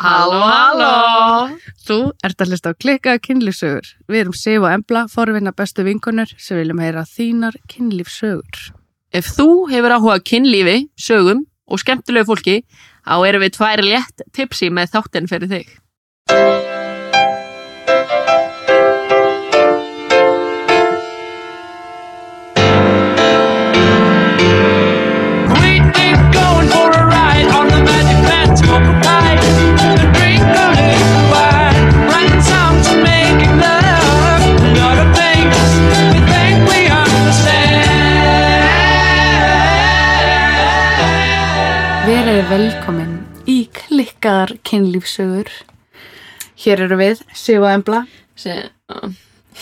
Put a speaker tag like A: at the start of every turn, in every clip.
A: Halló, halló! Þú ert að hlusta á klikkaða kynlífsögur. Við erum Sif og Embla, forvinna bestu vinkonur sem viljum heyra þínar kynlífsögur.
B: Ef þú hefur áhuga kynlífi, sögum og skemmtilegu fólki, þá erum við tvær létt tipsi með þáttinn fyrir þig.
C: We've been going for a ride on the magic phantom
A: Verið velkomin í klikkaðar kynlífsögur. Hér eru við, Sif og Embla,
B: Se,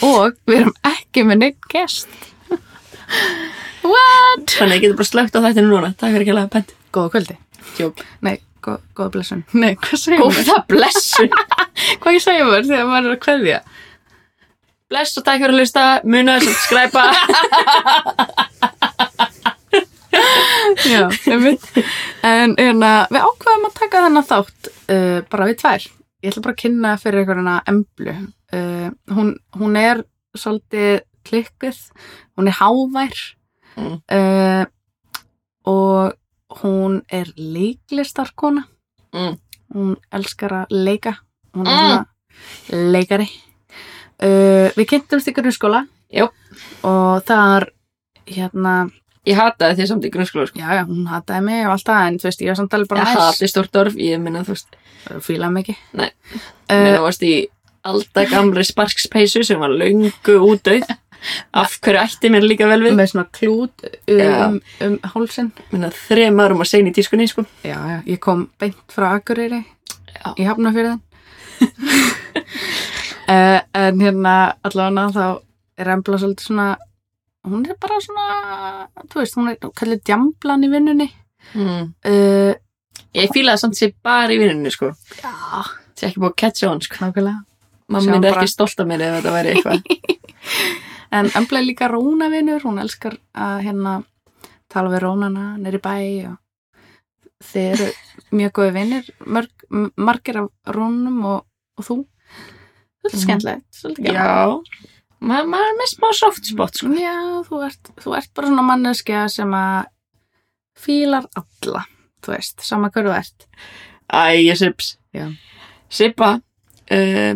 A: og við erum ekki með neitt gest. What?
B: þannig að ég getur bara slögt á þættinu núna. Takk fyrir að laga pent.
A: Góða kvöldi.
B: Jók.
A: Nei, góð, góða blessun. Nei, hvað segir maður?
B: Góða blessun.
A: Hvað ég segir maður þegar maður er að kveðja?
B: Bless og takk fyrir að hlusta. Muna að subscribe.
A: Já, einmitt. En hérna, við ákveðum að taka þennan þátt uh, bara við tvær. Ég ætla bara að kynna fyrir ykkur hana emblu. Uh, hún, hún er svolítið klikkuð, hún er hávær
B: Mm.
A: uh, og hún er leiklistarkona.
B: Mm.
A: Hún elskar að leika. Hún er
B: Mm.
A: svona leikari. Uh, við kynntumst í grunnskóla
B: Jú.
A: og þar hérna
B: Ég hataði því samt í grunnskóla, sko.
A: Já, já, hún hataði mig og alltaf, en þú veist, ég var samt alveg bara
B: Ég hati stort orf, ég minna, þú veist,
A: Fílaði mig ekki.
B: Nei.
A: Uh,
B: minna varst í alltaf gamri sparkspeysu sem var löngu útdauð. Af hverju ætti mér líka vel við?
A: með svona klút
B: Já.
A: um, um hálsin.
B: Minna þrem árum að segna í tískunni, sko.
A: Já, já, ég kom beint frá Akureyri
B: Já.
A: í Hafnarfjörðin. uh, en hérna, allavega þá er Embla svolítið svona, hún er bara svona, þú veist, hún er kallið djamblan í vinnunni.
B: Mm.
A: Uh,
B: Ég fílaði samt sér bara í vinnunni, sko. Það er ekki búið að catcha on, sko.
A: nákvæmlega.
B: Mamma
A: Sjáum
B: minn er
A: bara-
B: ekki stolt af mér ef þetta væri eitthvað.
A: En er líka rónavinur, hún elskar að hérna tala við rónana nýri bæ og þeir eru mjög góði vinnir, margir af rónum og, og þú. Þetta er
B: Mhm.
A: skemmtilegt, svolítið gaman.
B: Já. Ma maður er með smá soft spot, sko.
A: Já, þú ert, þú ert bara svona manneskja sem að fílar alla, þú veist, sama hverju þú ert.
B: Æ, ég sips.
A: Já.
B: Sippa. Uh,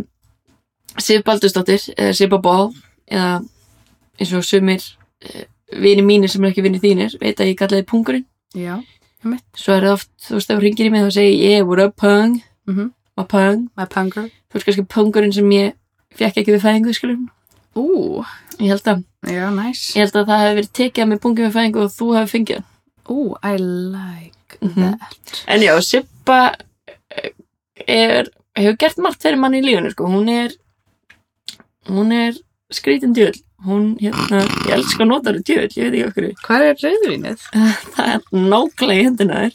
B: Sip Baldursdóttir, eða Sippa Ball, eða eins og sumir uh, vini mínir sem er ekki vini þínir, veit að ég kallaði pungurinn.
A: Já, um mitt.
B: Svo er það oft, þú veist, þú ringir í mig þá segi ég, yeah, what up, pung,
A: Mm -hmm.
B: what pung.
A: My punker.
B: Þú veist kannski pungurinn sem ég fekk ekki við fæðingu, skulum.
A: Ú,
B: Ég held að,
A: já, næs.
B: ég held að það hefði verið tekið mig pungið við fæðingu og þú hefði fengið.
A: Ú, I like
B: Mhm.
A: that.
B: En já, Sippa eh, er, hefur gert margt fyrir manni í lífunu, sko. Hún er, hún er skrítin djöl. Hún, hérna, ég elska að nota það djöl, ég veit ekki okkur.
A: Hvað er rauðvínið?
B: Það er nákvæmlega í hendina þér.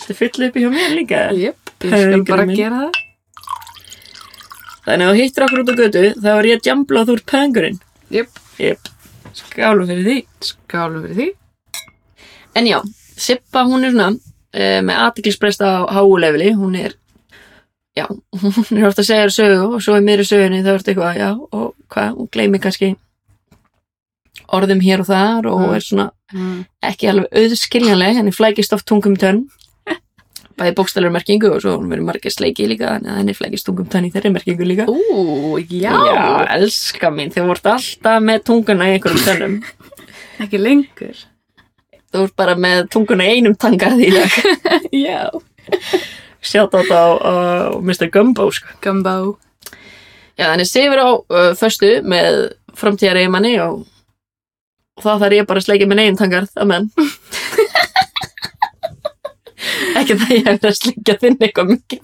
B: Þetta fylla upp í hjá mér líka.
A: Jöp, ég skal bara
B: minn.
A: gera það.
B: Þannig að þú hittir okkur út á götu, þá er ég að jambla og þú ert pöngurinn.
A: Jöp,
B: Jep, skálu fyrir því.
A: skálu fyrir því.
B: En já, Sippa hún er svona uh, með aðtiklisbreyst á háulefili, hún er já, hún er ofta að segja þér sögu og svo er mér í sögunni þá er þetta eitthvað, já, og hvað, hún gleymir kannski orðum hér og þar og
A: Mm.
B: er svona
A: Mm.
B: ekki alveg auðskiljanleg, henni flækist oft tungum tönn bæði bókstælur merkingu og svo hún verið margir sleiki líka þannig að henni flækist tungum tönn í þeirri merkingu líka
A: Ú, já.
B: já, elska mín, þið vort alltaf með tunguna í einhverjum tönnum
A: Ekki lengur.
B: þú ert bara með tunguna í einum tangarð í dag
A: Já.
B: sjátt á þetta á, Mr. Gumbo sko.
A: Gumbo.
B: Já, þannig sefur á uh, föstu með framtíðar eiginmanni og, og þá þarf ég bara að sleikja minn eigin tangarð að menn ekki það ég verið að sleikja þinn eitthvað mikið.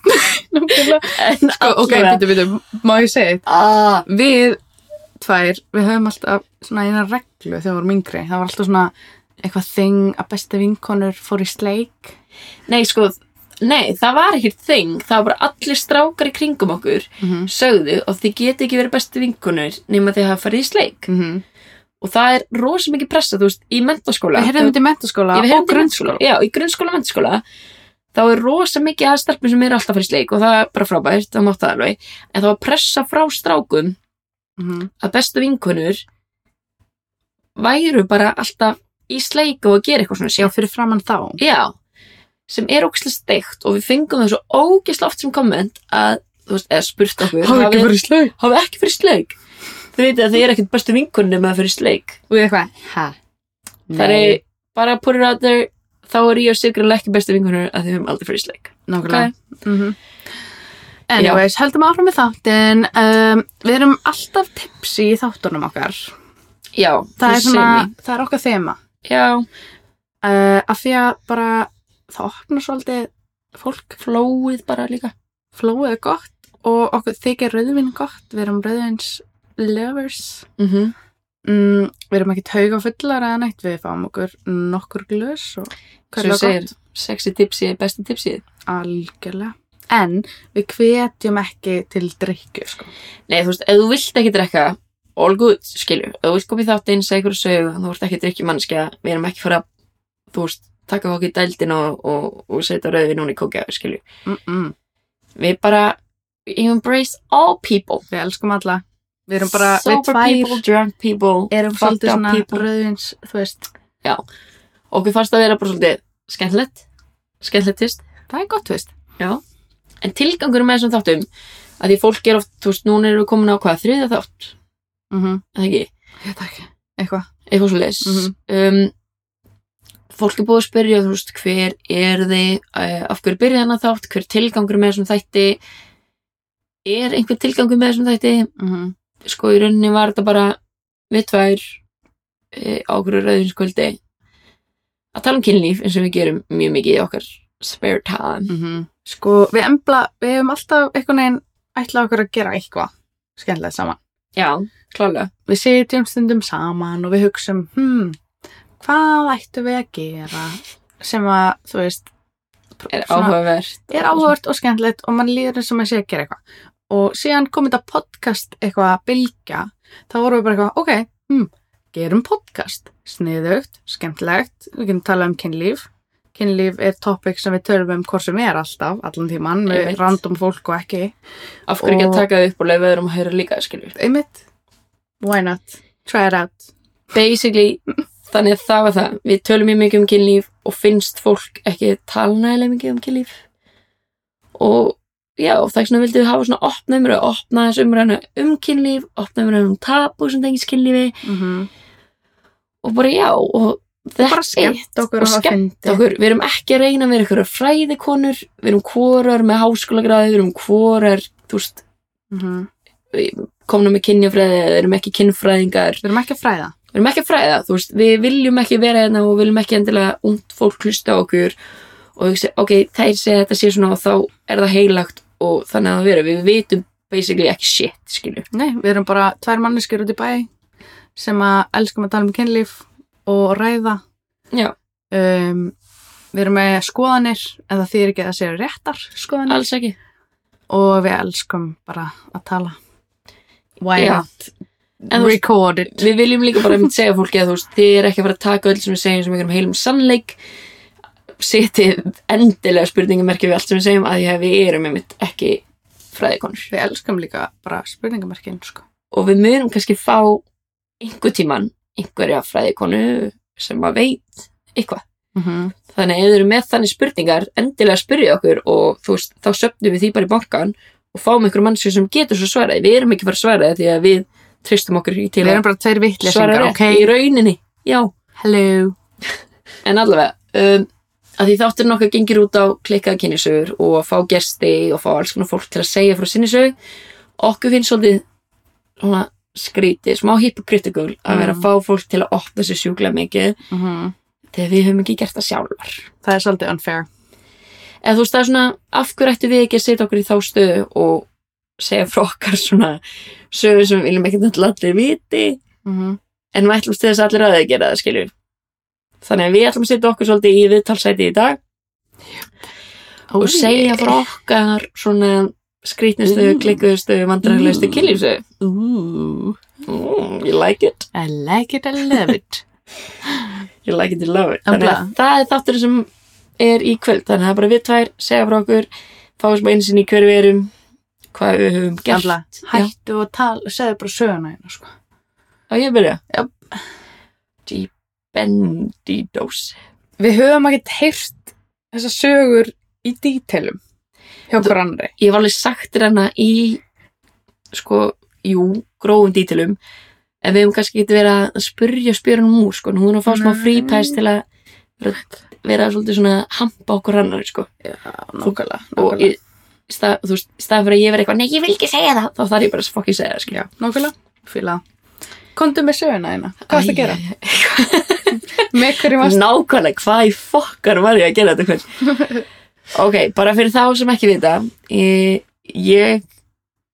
B: En
A: Sko, ok, býtu, býtu, má ég segja
B: ah,
A: Við tvær, við höfum alltaf svona eina reglu þegar við vorum yngri. Það var alltaf svona eitthvað þing að besta vinkonur fór í sleik.
B: Nei, sko, nei, það var ekkert þing. Það var bara allir strákar í kringum okkur
A: Mm -hmm.
B: sögðu og þið geti ekki verið bestu vinkunur nema þið hafa farið í sleik.
A: Mm
B: og það er rosa mikið pressa, þú veist, í mentaskóla
A: Við heyrðum þetta í mentaskóla og grunnskóla.
B: Já, í grunnskóla og mentaskóla þá er rosa mikið að stelpum sem eru alltaf fyrir sleik og það er bara frábært, það mátt það alveg. En þá að pressa frá strákum
A: Mhm.
B: að bestu vinkunur væru bara alltaf í sleik og að gera eitthvað svona
A: Já, fyrir framann þá.
B: já, sem er ógislega steikt og við fengum það svo ógislega oft sem komment að, þú veist, eða spurt okkur hafi ekki fyrir sleik þau veitir að þið er ekkert bestu vinkunni með að fyrir sleik
A: Og ég eitthvað, hæ?
B: það er bara put it out there þá er ég og Sigrid ekki bestu vinkunur að þið höfum aldrei fyrir sleik
A: Nákvæmlega. Mhm. Anyways, heldum áfram með þáttin. Um, við erum alltaf tipsi í þáttunum okkar.
B: já,
A: Það er, svona, það er okkar þema.
B: já,
A: Uh, af því að bara það opnar svolítið fólk
B: flóið bara líka
A: flóið er gott og okkur þykir rauðvin gott. Við erum rauðvins lovers.
B: mm -hmm.
A: Mm, við erum ekki tauga fullar eða neitt. Við fáum okkur nokkur glös og
B: segir
A: gott.
B: sexy tipsi er besti tipsið
A: Algjörlega. En við hvetjum ekki til drikju, sko.
B: nei, þú veist, ef þú vilt ekki drekka all good, skilju, ef þú vilt koma í þáttinn segja ykkur sögu, þú ert ekki drikkju mannskja við erum ekki fara, þú veist taka okkur í dældin og, og, og setja rauðvin hún í kókja, skilju
A: Mm
B: við bara, embrace all people
A: Við elskum alla. Við erum bara, við
B: sober
A: tvær
B: people, drunk people
A: erum svolítið svona rauðvins, þú veist.
B: okkur fannst að vera bara svolítið skemmtilegt skemmtilegtist
A: Það er gott, þú veist.
B: en tilgangur með þessum þáttum að því fólk er oft, þú veist, núna erum við komin á hvað þriða þátt,
A: Mm -hmm.
B: eða ekki
A: Ég veit ekki. Eitthvað.
B: eitthvað svo leis
A: Mhm.
B: um, fólk er búið að spyrja þú veist, hver er þið uh, af hverju byrja þennan þátt, hver er tilgangur með þessum þætti er einhver tilgangur með þessum þætti
A: Mm -hmm.
B: Sko í rauninni var þetta bara við tvær uh, á okkur rauðinskvöldi að tala um kynlíf eins og við gerum mjög mikið í okkar spare time
A: Mhm. Sko, við embla, við hefum alltaf einhvern veginn ætlað okkur að gera eitthvað skemmtilegt saman.
B: já, klálega
A: Við sitjum stundum saman og við hugsum, hmm, hvað ættum við að gera sem að, þú veist,
B: er áhugavert
A: er áhugavert og skemmtilegt og mann líður eins og maður sé að gera eitthvað. Og síðan kom þetta podcast eitthvað að bylgja, þá vorum við bara eitthvað, ok, hm, gerum podcast, sniðugt, skemmtilegt, við getum talað um kynlíf. Kynlíf er topic sem við tölum um hvort sem er alltaf, allan tíman, með
B: Einmitt.
A: random fólk og ekki.
B: af hverju ekki að taka þið upp og leifa öðrum að heyra líka skilur
A: Einmitt, why not, try it out.
B: basically, þannig að það var það við tölum mjög mikið um kynlíf og finnst fólk ekki tala nægilega mikið um kynlíf og já, þess vegna vildum við hafa svona opna umræðu, opna þessu umræðinu um kynlíf opna umræðinu um tabu sem tengist kynlífi.
A: Mm -hmm.
B: og bara já, og þetta
A: Bara skemmt okkur
B: og skemmt okkur, við erum ekki að reyna að vera ykkur fræðikonur, við erum hvorar með háskólagráði, við erum hvorar þú veist,
A: Mm
B: komna með kynjafræði eða erum ekki kynfræðingar.
A: Við erum ekki að fræða.
B: við erum ekki að fræða, þú veist, við viljum ekki vera hérna og viljum ekki endilega ungt fólk hlusta okkur og hugsa, ok, þær segja þetta sé svona og þá er það heilagt og þannig að það vera, við vitum basically ekki shit, skilju.
A: Nei, við erum bara tvær manneskjur út í bæ sem að elskum að tala um kynlíf og ræða.
B: Já,
A: Um, við erum með skoðanir en það þýr ekki að það séu réttar skoðanir
B: alls ekki.
A: og við elskum bara að tala. Why not?
B: En þú veist-
A: Record it.
B: Við viljum líka bara segja fólki að þú veist, þið er ekki að fara að taka öll sem við segjum sem einhverjum heilum sannleik setið endilega spurningamerki við allt sem við segjum að við erum einmitt ekki fræðikonur.
A: Við elskum líka bara spurningamerkin, sko.
B: og við munum kannski fá einhver tíman einhverja fræðikonu sem að veit eitthvað.
A: Mm -hmm.
B: Þannig ef þið eru með þannig spurningar, endilega spyrja okkur og veist, þá söpnum við því bara í bankan og fáum einhverjum mannskjur sem getur svo svaraði. Við erum ekki fara að svara því að við tristum okkur í til
A: Við
B: að
A: erum bara tveir
B: svara
A: vittlesingar,
B: rétt
A: ok?
B: í rauninni. Já,
A: Hello.
B: en allavega, um, að því þátturinn okkar gengir út á klikkaða kynnisögur og að fá gesti og fá alls konar fólk til að segja frá sinni sög. Okkur finnst svolítið svona skrítið, smá hypocritical að vera að
A: Mm.
B: fá fólk til að opna sig sjúklega mikið
A: Mm
B: þegar við höfum ekki gert það sjálfar.
A: Það er svolítið unfair.
B: eða þú veist það er svona af hverju ættu við ekki að setja okkur í þá stöðu og segja frá okkar svona sögur sem við viljum ekki náttúrulega allir viti
A: Mm -hmm.
B: en við ætlum til þess að allir að það gera það skilju þannig að við ætlum að setja okkur svolítið í viðtalsæti í dag. Og segja frá okkar svona skrítnustu, klikkuðustu, vandræðilegustu
A: Ooh,
B: mm, you like it,
A: I like it, I love it.
B: you like it, you love it. Þannig að það er þáttur sem er í kvöld. Þannig að það er bara við tvær, segja frá okkur fáum smá einsinn í hverju við erum hvað við höfum gert.
A: Hættu og tala, segðu bara söguna hérna, sko.
B: og ég byrja?
A: Já.
B: G. Bendidos
A: Við höfum ekkert heyrt þessar sögur í dítelum hjá hver annari.
B: ég hef alveg sagt þér hana í sko, jú, grófum dítilum en við hefum kannski getið verið að spurja spjörunum úr, sko, nú erum að fá smá frípæs til að vera, svolítið svona hampa okkur annari, sko
A: Já,
B: í í stað, þú veist, í stað fyrir að ég vera eitthvað, nei, ég vil ekki segja það þá þarf ég bara að fokki segja það, skilja
A: nákvæmlega. Fýla. Komdu með söguna hérna. Hvað varst að gera? Með hverju varst
B: Nákvæmlega, hvað í fokkar var ég að gera þetta ok, bara fyrir þá sem ekki vita ég, ég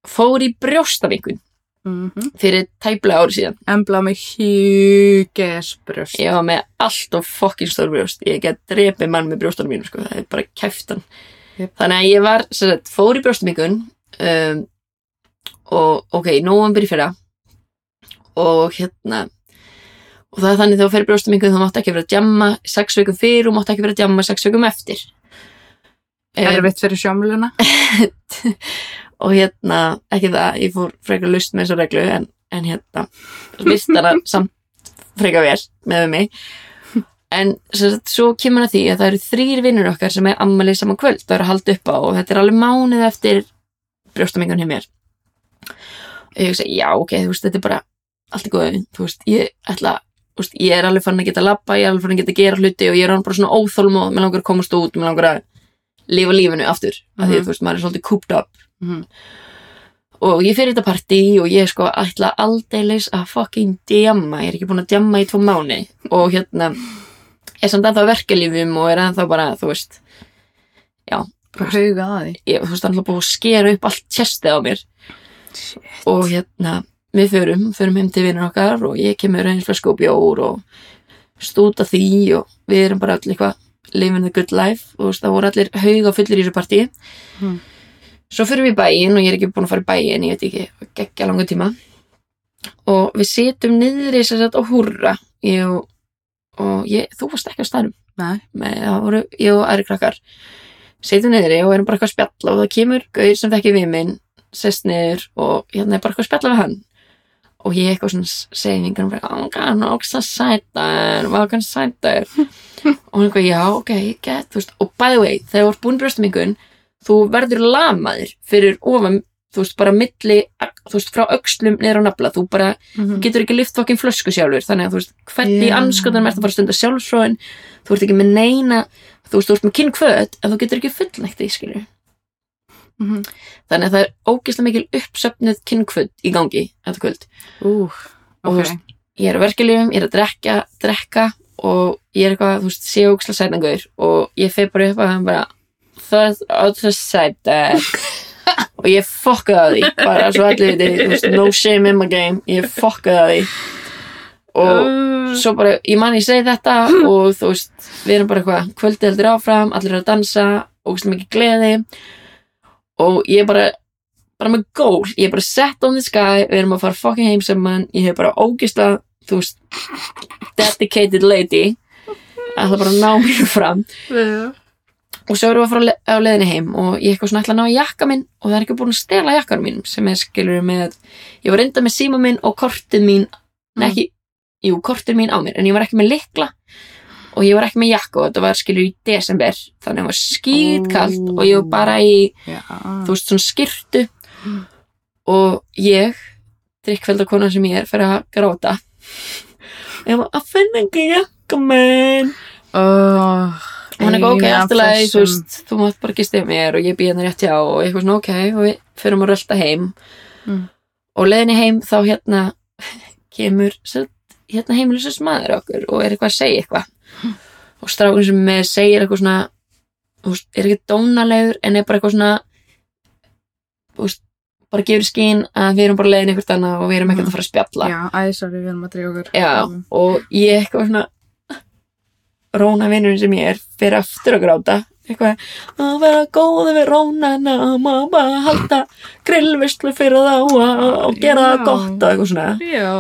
B: fór í brjóstavíkun
A: mm -hmm.
B: fyrir tæplega ári síðan
A: Embla með hjugesbröst.
B: ég var með allt og fokkin stór brjóst ég get drepið mann með brjóstunum mínu sko. það er bara kæftan
A: Jep.
B: þannig að ég var, sagt, fór í brjóstavíkun um, og ok, nóvambur í fyrra og hérna og það er þannig þegar þú fer í brjóstavíkun þá máttu ekki vera að djamma sex vikum fyrir og máttu ekki vera að djamma sex vikum eftir.
A: Erfitt fyrir sjómluna.
B: og hérna, ekki það, ég fór frekar lust með þessu reglu en, en hérna, vist hana samt frekar vel með mig. En sagt, svo kemur að því að það eru þrýr vinnur okkar sem er ammalið saman kvöld og eru að halda upp á og þetta er alveg mánuð eftir brjóstamengun hjá mér. Og ég hugsa, já ok, þú veist, þetta er bara allt í góðu, þú veist, ég ætla þú veist, ég er alveg fann að geta labba, ég er alveg fann að geta gera hluti og ég er hann bara svona óþólum og mér langar að komast út, mér langar að lifa lífinu aftur, af því að
A: Mhm.
B: þú veist, maður er svolítið cooped up.
A: Mhm.
B: og ég fyrir þetta partí og ég sko ætla aldeilis að fucking djamma, ég er ekki búin að djamma í tvo mánu og hérna er samt ennþá verkelífum og er ennþá bara, þú veist
A: Bara hauga að því.
B: ég, þú veist, ennþá búin að skera upp allt chestið á mér. Og hérna við förum, förum heim til vinnur okkar og ég kemur eins og bjór og stúta því og við erum bara allir eitthvað living the good life og það voru allir hauga fullir í þessu partí.
A: Mhm.
B: svo fyrir við í bæinn og ég er ekki búin að fara í bæinn ég veit ekki, geggja langa tíma. Og við setjum niðri sér sagt á húrra ég og, og ég, þú varst ekki á staðnum.
A: Nei.
B: með, það voru ég og aðri krakkar. Setjum niðri og erum bara eitthvað að spjalla og það kemur gauð sem þekki við minn sest niður og hérna er bara eitthvað að spjalla við hann og ég eitthvað svona segi vingar bara, oh god, hann er ógst að sæta hvað kann sæta og hann eitthvað, já, ok, get, þú veist. Og by the way, þegar þú ert búin brjóstamingun þú verður lamaður fyrir ofan, þú veist, bara milli þú veist, frá öxlum niður á nafla. Þú bara
A: Mhm.
B: getur ekki lift fokkin flösku sjálfur. Þannig að þú veist, hvernig yeah. anskotan ert að fara að stunda sjálfsfróin þú ert ekki með neina þú veist, þú ert með kynnkvöt en þú getur ekki fullnægt því, skilur
A: Mhm.
B: þannig að það er ógeðslega mikil uppsöfnuð kynnkvöt í gangi þetta kvöld.
A: Ú,
B: Og þú veist, ég er að verkefliðum, ég er að drekka, drekka og ég er eitthvað, þú veist, sé ógeðslega sætangur og ég feg bara upp að hann bara það er það sæta og ég fokkaði að því bara svo allir þú veist, no shame in my game ég fokkaði að því. Og
A: Uh,
B: svo bara, ég man ég segi þetta og þú veist, við erum bara eitthvað kvöldið heldur áfram, allir eru að dansa ógeðslega mikið gleði og ég er bara, bara með gól ég er bara set on the sky, við erum að fara fucking heim saman, ég hef bara ógeðslega þú veist, dedicated lady. Ætla bara að ná mér fram. Og svo erum við að fara á le- á leiðinni heim. Og ég eitthvað svona ætla að ná jakka minn. Og það er ekki búin að stela jakkanum mínum sem er skilur með ég var reynda með síma minn og kortið mín
A: Mm.
B: ekki, jú, kortið mín á mér. En ég var ekki með likla og ég var ekki með jakka og þetta var skilur í desember þannig að það var skýtkalt
A: Ó.
B: og ég var bara í
A: Já.
B: þú veist svona skyrtu og ég drikkvelda kona sem ég er fyrir að gráta ég var að finna ekki jakka minn
A: Oh,
B: og hann er ok,
A: eina af
B: eftir lagi, þú veist þú mátt bara gista hjá mér og ég býð henni rétt hjá og eitthvað svona ok, og við fyrir að rölda heim
A: Mm.
B: og leiðinni heim þá hérna kemur hérna heimilisins maður okkur og er eitthvað að segja eitthvað og strákun sem með segir eitthvað svona veist, er ekki dónalegur en er bara eitthvað svona veist, bara gefur skín að við erum bara leiðin eitthvað annað og við erum ekkert að fara að spjalla
A: Já, æ, sorry, við erum að drífa okkur.
B: Já, og ég eitthvað svona Róna vinnurinn sem ég er fyrir aftur að gráta eitthvað að vera góði við Rónana bara halda grillvistlu fyrir þá og, og gera það
A: Já.
B: gott og eitthvað svona
A: Já.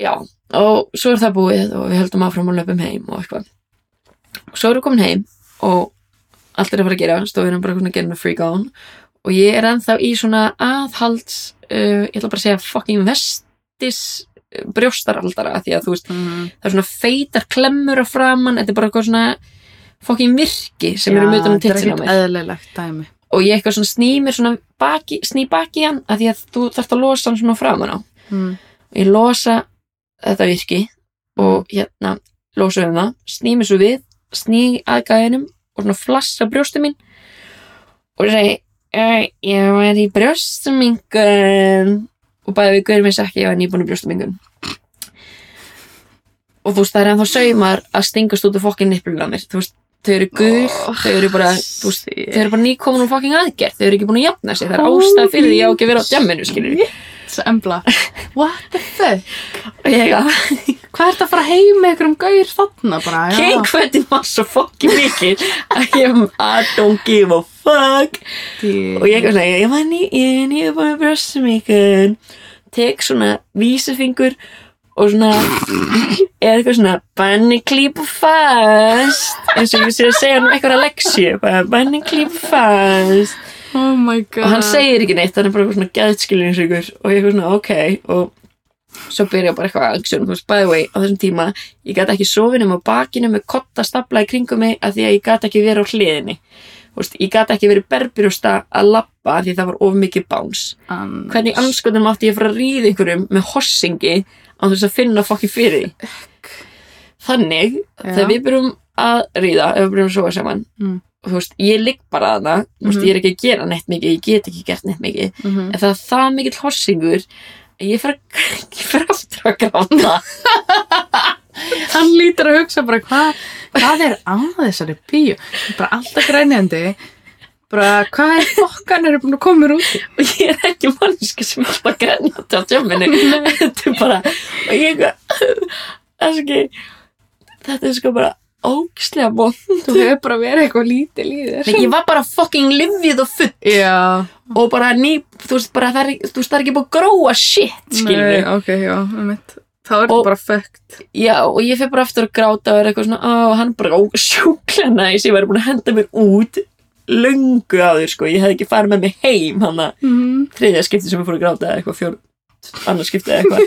B: já, og svo er það búið og við höldum áfram að löpum heim og eitthvað. Svo erum við komin heim og allt er að fara að gera. Stofið er bara að gera freak on. Og ég er ennþá í svona aðhalds uh, ég ætla bara að segja fucking vestis uh, brjóstaraldara því að þú veist
A: Mhm.
B: það er svona feitar klemmur á framann þetta er bara eitthvað svona fucking virki sem eru mötunum
A: ekkert
B: mér.
A: eðlilegt dæmi.
B: Og ég eitthvað svona snýmir svona baki, sný baki hann að því að þú þarft að losa hann svona framan á.
A: Mm.
B: ég losa þetta virki og hérna losa um það, sný mig svo við sný að gæðinum og svona flassa brjóstu mín og segi "Æ, ég var í brjóstumingun og bæði við gaurum eins ekki ég var nýbúin í brjóstumingun og þú veist það er ennþá saumar að stingast út af fokkin nippluna mér. Þú veist þau eru gul,
A: Oh,
B: þau eru bara veist, þau eru bara nýkomin úr fokkin aðgerð. Þau eru ekki búin að jafna sig, það er ástæð fyrir því ég á ekki að vera á djamminu
A: Svo embla. What the fuck? Hvað ert að fara heim með einhverjum gaur þarna bara? já?
B: Keikvætti var svo fokkin mikil að ég I don't give a fuck.
A: Dí-
B: og ég eitthvað svona, ég var ný, ég er nýður búin að brjósta mikil tek svona vísifingur og svona er eitthvað svona banni klípu fast. Eins og ég sé að segja hann eitthvað að bara banni klípu fast
A: Oh
B: og hann segir ekki neitt, hann er bara svona gæðskilinsvíkur og ég eitthvað svona ok og svo byrja bara eitthvað veist, by the way, á þessum tíma ég gæti ekki sofið um á bakinu með kotta stapla í kringum mig að því að ég gæti ekki verið á hliðinni. Veist, ég gæti ekki verið berbrjósta að af því það var of mikið báns
A: An-
B: hvernig anskotum átti ég að fara að ríða einhverjum með hossingi á þess að finna fokki fyrir þannig,
A: Já.
B: þegar við byrjum að ríða, ef við byrjum að sofa saman
A: Mm.
B: Þú veist, ég ligg bara að það þú veist,
A: Mhm.
B: ég er ekki að gera neitt mikið, ég get ekki gert neitt mikið
A: Mhm.
B: en það er það mikill hossingur að ég fer, aftur að gráta
A: Hann lítur að hugsa bara hvað Hvað er á þessari bíu? Bara alltaf grænjandi Bara hvað er fokkan eru búin að koma mér út
B: og ég er ekki mannski sem er alltaf grænjandi á tjömminni þetta er bara ég það er ekki þetta er sko bara ógislega bótt
A: Þú hefur bara verið eitthvað lítið líður
B: ég var bara fucking livið og full.
A: Já.
B: Og bara ný, þú veist bara það er, þú veist það er ekki búið að gróa shit skilur
A: Nei, ok, já, um mitt Þá er
B: Og-
A: þetta bara fucked.
B: Já, og ég fyrir bara aftur að gráta og er eitthvað svona, á, hann bara ó, sjúklega næs, ég væri búin að henda mér út löngu á þér, sko, ég hefði ekki farið með mig heim, hann að
A: mm.
B: þriðja skipti sem ég fór að gráta eða eitthvað, fjór, annars skipti eða eitthvað.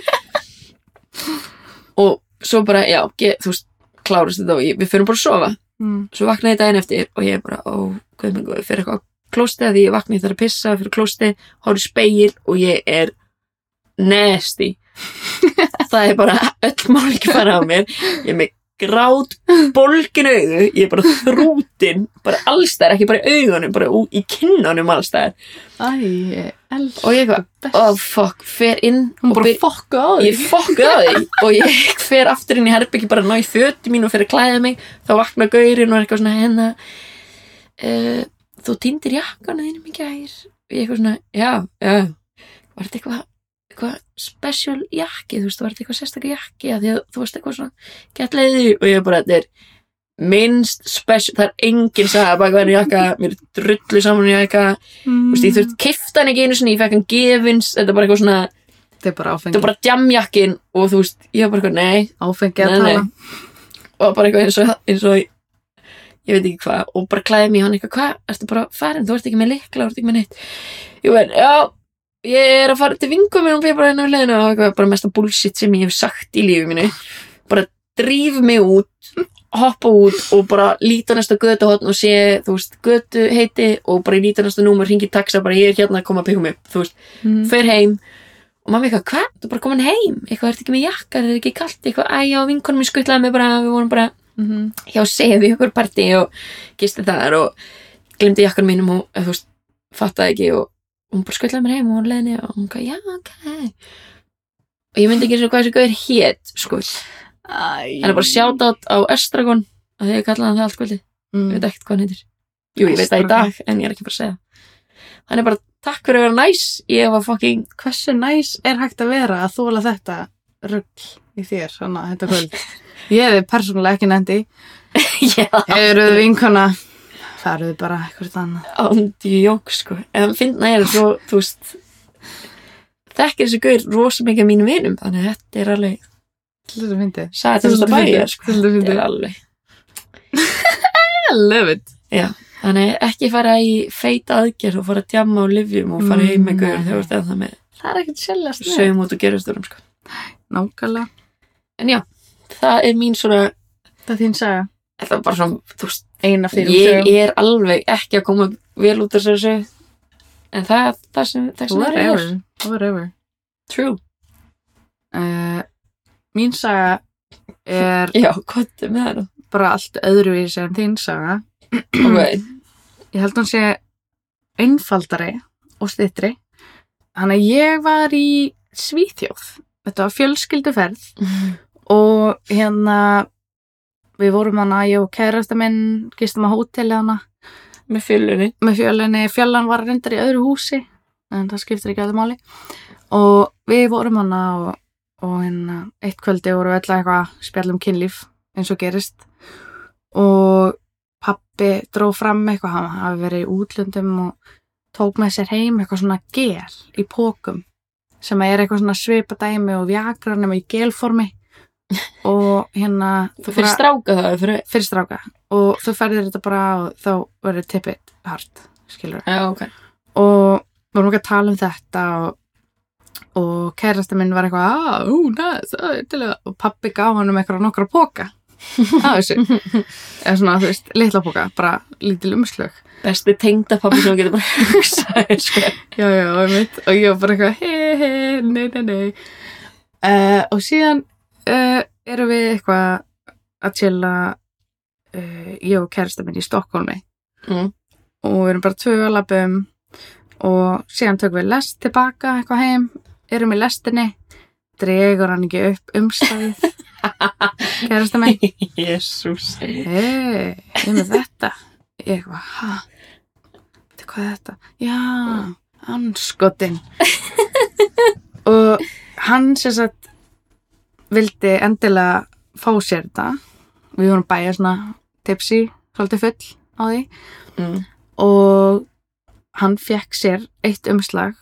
B: og svo bara, já, get, þú veist, klárast þetta og ég, við fyrir bara að sofa.
A: Mm.
B: Svo vaknaði ég daginn eftir og ég bara, ó, hvað með góð, fyrir eitthvað á klóstið að ég vaknaði þar að pissa fyrir klóstið, horfði í speil og ég er nasty. það er bara öll mál ekki fara á mér ég er með grát bólgin augu, ég er bara þrútin bara allstæðar, ekki bara í augunum bara í kinnunum allstæðar
A: Æ,
B: og ég
A: best.
B: oh fuck, fer inn
A: Hún
B: og
A: bara fokka á því
B: ég fokka á því og ég fer aftur inn í herbyggi bara ná í föti mín og fer að klæða mig. Þá vakna gaurinn og er eitthvað svona hennar uh, þú týndir jakkana þínum í gær. Og ég eitthvað svona, já, já. Var þetta eitthvað eitthvað special jakki, þú veist, var þetta eitthvað sérstaklega jakki að því að þú veist eitthvað svona gett leiði og ég bara, þetta er minnst special, það er enginn sagði baka verið jakka, mér er drullu saman í jakka, þú veist, ég þurft kifta hann ekki einu sinni, ég fekk hann gefins, þetta er bara eitthvað svona
A: Þetta er bara
B: þetta
A: áfengi
B: er bara djamjakkin og þú veist, ég var bara eitthvað, nei.
A: Áfengi að tala.
B: Og bara eitthvað eins og, eins og ég veit ekki hvað, og bara klæði í hann eitthvað, hvað, ertu bara farin, þú ert ekki með likla, þú ert ekki með neitt. Ég veit, já, ég er að fara til vingum og ég bara hennar leðina og eitthvað, bara mesta bullshit sem ég hef sagt í lífi mínu. Bara dríf mig út hoppa út og bara líta næsta götu og sé, þú veist, götu heiti og bara líta næsta númer, ringi taxa bara ég er hérna að koma að byggja mig þú veist.
A: Mm.
B: fer heim og mamma eitthvað, hvað, þú er bara komin heim? Eitthvað, ertu ekki með jakkar, er ekki kalt? Eitthvað, æ, já, vinkonum mér skuttlaði mig bara við vorum bara
A: Mhm.
B: hjá sefi ykkur partí og gisti þar og glemdi jakkanum mínum og þú veist, fattaði ekki og hún bara skuttlaði mér heim og hún leðni og hún gaf, já, ok. Og ég myndi ekki eins og hvað þessi gauður hét sko, hann er bara sjátt á Estragon að því að kallaði hann það allt kvöldi
A: Mm.
B: ég veit ekkert hvað hann heitir. Jú, ég veit það í dag, en ég er ekki bara að segja. Hann er bara, takk fyrir að vera næs. Ég var fucking
A: Hversu næs er hægt að vera að þóla þetta rugl í þér, svona, þetta kvöld? Ég hefði persónulega ekki nefndi
B: já,
A: Hefurðu vinkona Faruðu bara eitthvað annað.
B: Ándi jók sko. En finna er svo, þú veist þekkir þessi gaur rosa mikið af mínum vinum, þannig að þetta er alveg
A: Þetta
B: sagði þetta þetta bæja sko.
A: Þetta
B: er alveg
A: I love it.
B: Já, þannig ekki fara í feita aðgerð og fara að tjamma á livjum og fara heim með gaur
A: Mm,
B: þegar þú ert eða með
A: Það er ekkert sjálfast
B: sögum út og gerðusturum sko.
A: Nákvæmlega.
B: En já, það er mín svona
A: Það er þín saga.
B: Þetta er bara svona, þú veist,
A: Eina fyrir
B: ég er alveg ekki að koma vel út af þessu en það er það sem það er.
A: Whatever Whatever.
B: True.
A: Uh, Mín saga er
B: Já, hvað er með það
A: bara allt öðruvísi en þín saga.
B: Ok,
A: Ég held hún sé einfaldari og styttri. Þannig að ég var í Svíþjóð. Þetta var fjölskylduferð og hérna við vorum hana, ég og kærasta minn gistum á hóteli hana
B: með fjölunni.
A: Með fjölinni, fjallan var reyndar í öðru húsi en það skiptir ekki aðeins máli. Og við vorum hana og, og hérna eitt kvöldi vorum við öll að eitthvað spjallum kynlíf eins og gerist. Og pappi dró fram eitthvað, hann hafi verið í útlöndum og tók með sér heim eitthvað svona gel í pókum sem er eitthvað svona svipadæmi og vjakranum í gelformi og hérna
B: Fyrir stráka það, fyrir
A: fyrir stráka. Og þú færðir þetta bara og þá verður tippið hart skilur
B: Já, ok.
A: Og við vorum ekki að tala um þetta og, og kærasta minn var eitthvað að, ú, næs, að og pappi gaf hann um eitthvað nokkra póka þessu. Eða svona, þú veist, litla póka, bara lítil umslög
B: Besti tengdapappi sem þú getur bara hugsað sko.
A: og, ég var bara eitthvað he, he, nei, nei, nei. Uh, og síðan uh, erum við eitthvað að chilla uh, ég og kærasta minn í Stokkólmi
B: mm.
A: og við erum bara tvö að labum og síðan tökum við lest tilbaka eitthvað heim, erum í lestinni. Dregur hann ekki upp umstæðið kærasta minn
B: Jésús
A: hei, ég með þetta. Ég eitthvað, ha? Veitu hvað er þetta, já anskotin. Og hann sem sagt vildi endilega fá sér þetta. Við vorum bæja svona tipsi svolítið full á því.
B: Mm.
A: og hann fekk sér eitt umslag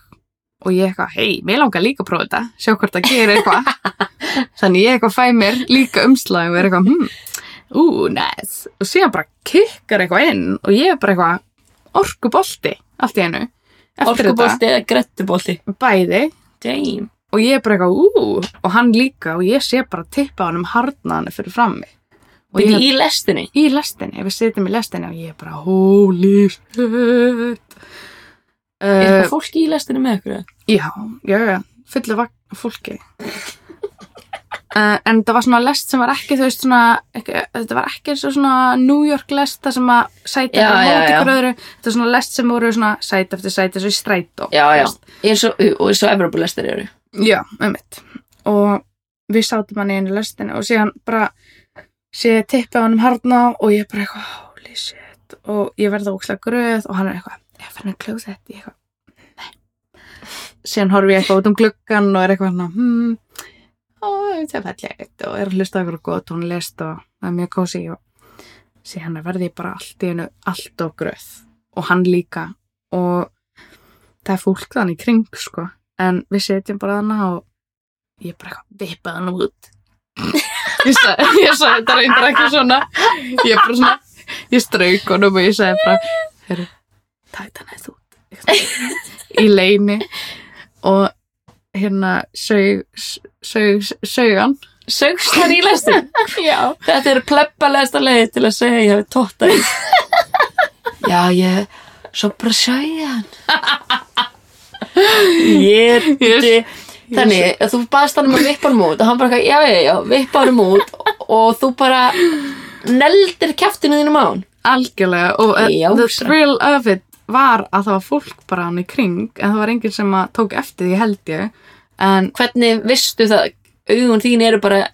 A: og ég eitthvað, hei, mér langar líka að prófa þetta. Sjá hvort það gerir eitthvað. Þannig ég eitthvað fæ mér líka umslag og er eitthvað, hm, ú, næs og síðan bara kikkar eitthvað inn og ég er bara eitthvað orkubolti allt í eftir
B: Orkubolti eða grettubolti?
A: Þetta, bæði.
B: Damn
A: og ég er bara eitthvað, ú, og hann líka og ég sé bara tippa hann um harnaðan fyrir frammi. Og
B: Býtti í lestinni?
A: Í lestinni, við sitjum í lestinni og ég er bara, holy shit.
B: Er
A: uh,
B: eitthvað fólk í lestinni með ykkur?
A: Já, já, já, fullu fólki. Uh, En það var svona lest sem var ekki, þú veist, svona ekki, þetta var ekki eins og svona New York lest það sem að sæti
B: Já,
A: eftir
B: já.
A: ykkur öðru. Þetta var svona lest sem voru svona sæti eftir sæti og í strætó
B: Já, já. eins og, og eins og Evropalestir eru
A: Já, um Og við sátum hann í einu lestinu og síðan bara sé ég tippið á hann um harna og ég bara eitthvað, holy shit. Og ég verða ókslega gröð og hann er eitthvað ég fann að kljóða þetta, ég eitthvað nei. Síðan horfi ég eitthvað út um gluggan og er eitthvað svona hmm, ó, það er fallegt og er að hlusta okkur góð tónlist og það er mjög kósi og síðan verði ég bara allt í einu allt og gröð. Og hann líka. Og það er fólk þannig kring sko en við setjum bara þarna og ég bara vippaði hann út. Ég sagði, þetta reyndar ekki svona. Ég bara svona ég strauk honum og ég sagði bara herru, takt hann eða út. Í leini og hérna sög sög, sög
B: Sögst hann í lestin?
A: já,
B: Þetta er plebbalegasta leið til að segja ég hafi tótt að Já, ég Svo bara segja hann Ég- Þannig að þú baðst hann um að vippa hann út og hann bara, já, já, já, vippa hann út og þú bara neldir kæftinu þínum á hann.
A: Algjörlega og uh,
B: Já,
A: the thrill of it var að það var fólk bara hann í kring en það var enginn sem að tók eftir því held ég. En
B: Hvernig vistu það? Augun þín eru bara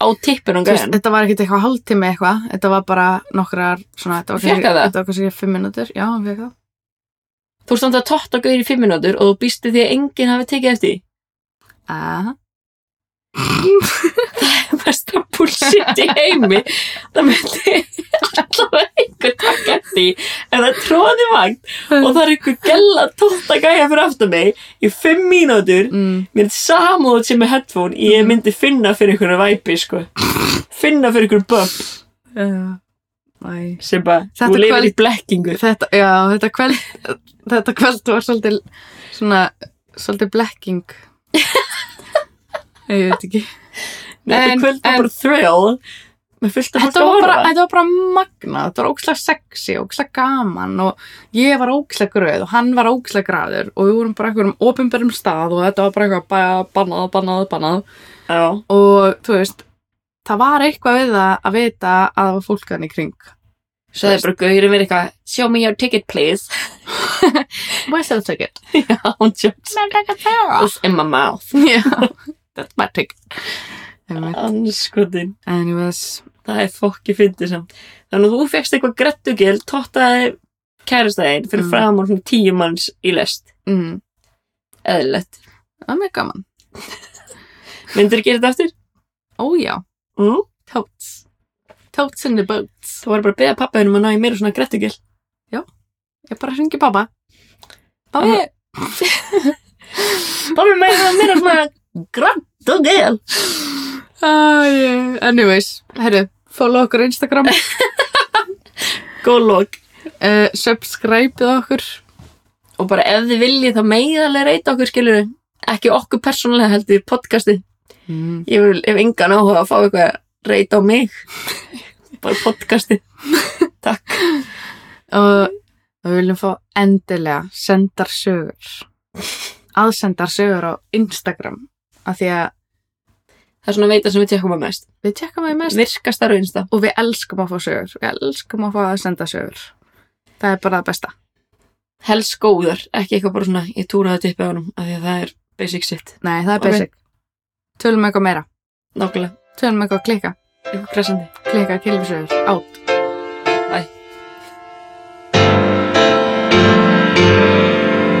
B: á tippinu
A: veist,
B: gæðan
A: þetta var ekkert eitthvað hálftími eitthvað þetta var bara nokkrar svona, þetta var kannski fimm minútur já, hann fekk það
B: Þú ert samt að totta gauður í fimm minútur og þú býstu því að enginn hafi tekið eftir því.
A: Aha.
B: besta bullshit í heimi. Það myndi allavega einhver taka eftir það tróði vagn og það er einhver gæla tóta gæja fyrir aftur mig í fimm mínútur.
A: Mm,
B: mér er samúð sem með headphone. Ég myndi finna fyrir einhverju væpi sko. Finna fyrir einhverju bump
A: uh, Þetta
B: þú lifir í blekkingu.
A: Þetta, já, þetta kvöld þetta kvöld var svolítið svona, svolítið blekking. Ég veit ekki.
B: Þetta
A: En-
B: kvöld var
A: en-
B: bara thrill
A: þetta var, bara, þetta var bara magna þetta var ókslega sexy, ókslega gaman og ég var ókslega gröð og hann var ókslega graður og við vorum bara einhverjum opinberum stað og þetta var bara eitthvað ba- bannað, bannað, bannað.
B: Já,
A: og þú veist það var eitthvað við það að vita að það var fólk hann í kring.
B: Svo er bara gauðurinn verið eitthvað. Show me your ticket please.
A: Where's the ticket? There
B: It's in my mouth.
A: Yeah, that's my ticket.
B: Anskotin.
A: Anyways.
B: Það er fokki fyndið samt. Þannig að þú fegst eitthvað grettugil Tottaði kærastæðin fyrir
A: Mm.
B: fram svona tíu manns í lest.
A: Mm,
B: Eðlilegt.
A: Það er mjög gaman.
B: Myndir gera þetta aftur?
A: Ójá,
B: Mm.
A: totes Totes in the boats.
B: Þú var bara að beða pappaðinum að ná í meira svona grettugil
A: Ég bara hringi pappa Pappi
B: Pappi meira, meira svona grettugil
A: Æ, Anyways, herru Follow okkur Instagram.
B: Góð lók
A: uh, Subscribeið okkur.
B: Og bara ef þið viljið þá meðalega reyta okkur skilur Ekki okkur persónulega heldur podcastið
A: mm.
B: Ég vil, ef engan áhuga að fá eitthvað að reyta á mig. Bara podcastið. Takk.
A: Og við viljum fá endilega Sendar sögur Aðsendar sögur á Instagram Af því að
B: Það er svona veita sem við tekum að mest.
A: Við tjekkum við mest.
B: Virkastar á einsta
A: og við elskum að fá sögur. Við elskum að fá að senda sögur það er bara það besta.
B: Helst góðar, ekki eitthvað bara svona Ég túraði þetta upp á honum af Því að það er basic shit.
A: Nei, það er basic Tölum eitthvað meira.
B: Nákvæmlega.
A: Tölum eitthvað klika.
B: Eitthvað kressandi.
A: Klika, kilfisögur. Átt.
B: Æ.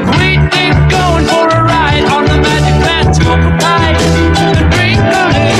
C: We ain't going for a ride on the magic fast smoke ride. The drink on it.